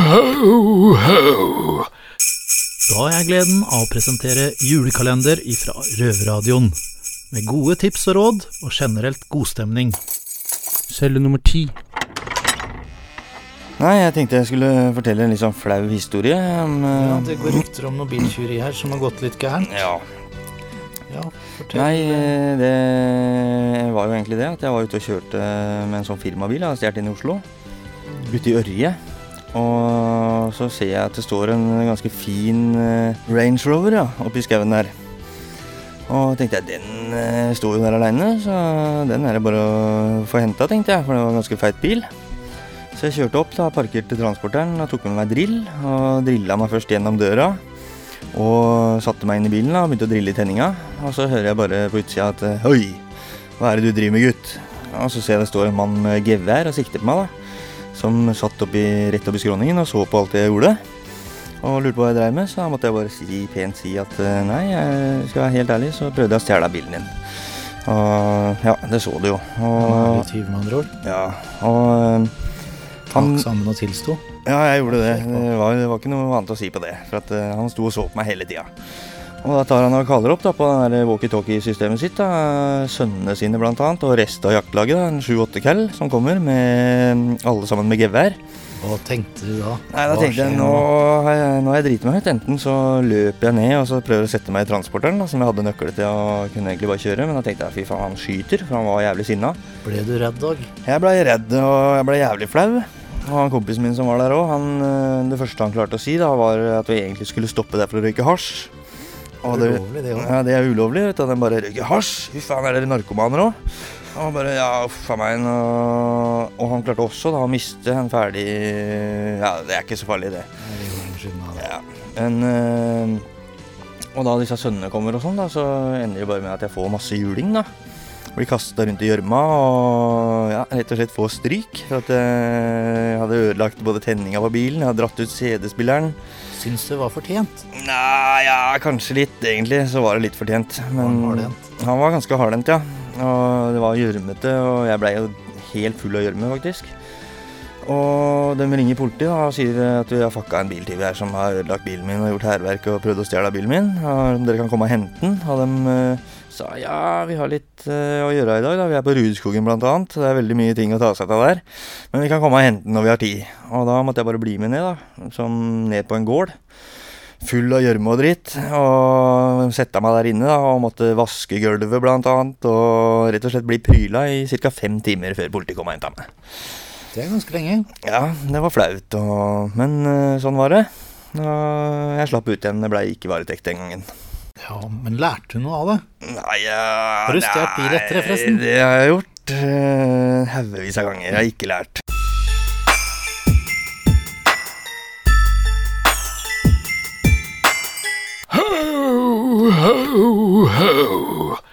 Ho, ho. Da har jeg gleden av å presentere julekalender ifra Røverradioen. Med gode tips og råd, og generelt godstemning. Celle nummer ti. Nei, jeg tenkte jeg skulle fortelle en litt sånn flau historie. om, Ja, eh, det går rykter om noe biltyveri her som har gått litt gærent. ja. Ja. Nei, eh, det var jo egentlig det. At jeg var ute og kjørte med en sånn firmabil. Jeg har stjålet inn i Oslo. Ute i Ørje. Og så ser jeg at det står en ganske fin eh, Range Rover ja, oppi skauen der. Og tenkte jeg, den eh, står jo der aleine, så den er det bare å få henta, tenkte jeg. For det var en ganske feit bil. Så jeg kjørte opp, da, parkerte transporteren og tok med meg drill. Og drilla meg først gjennom døra. Og satte meg inn i bilen da, og begynte å drille i tenninga. Og så hører jeg bare på utsida at Oi, hva er det du driver med, gutt? Og så ser jeg det står en mann med gevær og sikter på meg, da. Som satt oppi, rett oppi skråningen og så på alt jeg gjorde. Og lurte på hva jeg dreiv med, så da måtte jeg bare si, pent si at eh, nei, jeg skal være helt ærlig, så prøvde jeg å stjele bilen din. Og ja, det så du jo. Han er Og, litt tyv, med andre ord. ja, og eh, han Takk sammen og tilsto. ja, jeg gjorde det. Det var, det var ikke noe annet å si på det. For at uh, han sto og så på meg hele tida. Og da tar han og kaller opp da på walkietalkie-systemet sitt. da, Sønnene sine bl.a. og resten av jaktlaget. da, En sju-åtte kall som kommer, med alle sammen med gevær. Hva tenkte du da? Nei, da Hva tenkte jeg nå har jeg, nå har jeg driti meg ut. Enten så løper jeg ned og så prøver å sette meg i transporteren, da, som jeg hadde nøkkel til og kunne egentlig bare kjøre. Men da tenkte jeg fy faen, han skyter, for han var jævlig sinna. Ble du redd, Dag? Jeg blei redd, og jeg blei jævlig flau. Og han kompisen min som var der òg, det første han klarte å si, da, var at vi egentlig skulle stoppe der for å røyke hasj. Og det, Ulovlig, det òg. ja, det er ulovlig. vet du, at De bare røyker hasj. Fy faen, er dere narkomaner òg? Og han bare ja, uff a meg. Og, og han klarte også da å miste en ferdig Ja, det er ikke så farlig, det. Ja, men øh, Og da disse sønnene kommer og sånn, da, så ender det bare med at jeg får masse juling, da. Blir kasta rundt i gjørma og ja, rett og slett får stryk. For at jeg hadde ødelagt både tenninga på bilen, jeg hadde dratt ut CD-spilleren. Syns det var fortjent. Nei, ja, kanskje litt, egentlig. Så var det litt fortjent. Var han Men han var ganske hardhendt, ja. Og det var gjørmete, og jeg blei jo helt full av gjørme, faktisk. Og de ringer politiet og sier at vi har fucka en biltyv her som har ødelagt bilen min og gjort hærverk og prøvd å stjele bilen min. Og dere kan komme og hente den. Og de uh, sa ja, vi har litt uh, å gjøre i dag. da. Vi er på Rudskogen blant annet. Det er veldig mye ting å ta seg av der. Men vi kan komme og hente den når vi har tid. Og da måtte jeg bare bli med ned, da. Som ned på en gård. Full av gjørme og dritt. Og sette meg der inne da, og måtte vaske gulvet blant annet. Og rett og slett bli pryla i ca. fem timer før politiet kom og henta meg. Det er ganske lenge. Ja, det var flaut, og, men eh, sånn var det. Og jeg slapp ut igjen. Det blei ikke varetekt den gangen. Ja, men lærte du noe av det? Nei, ja, Har du stjålet bil etter det, forresten? Det har jeg gjort. Uh, Haugevis av ganger. Jeg har ikke lært. Ho, ho, ho.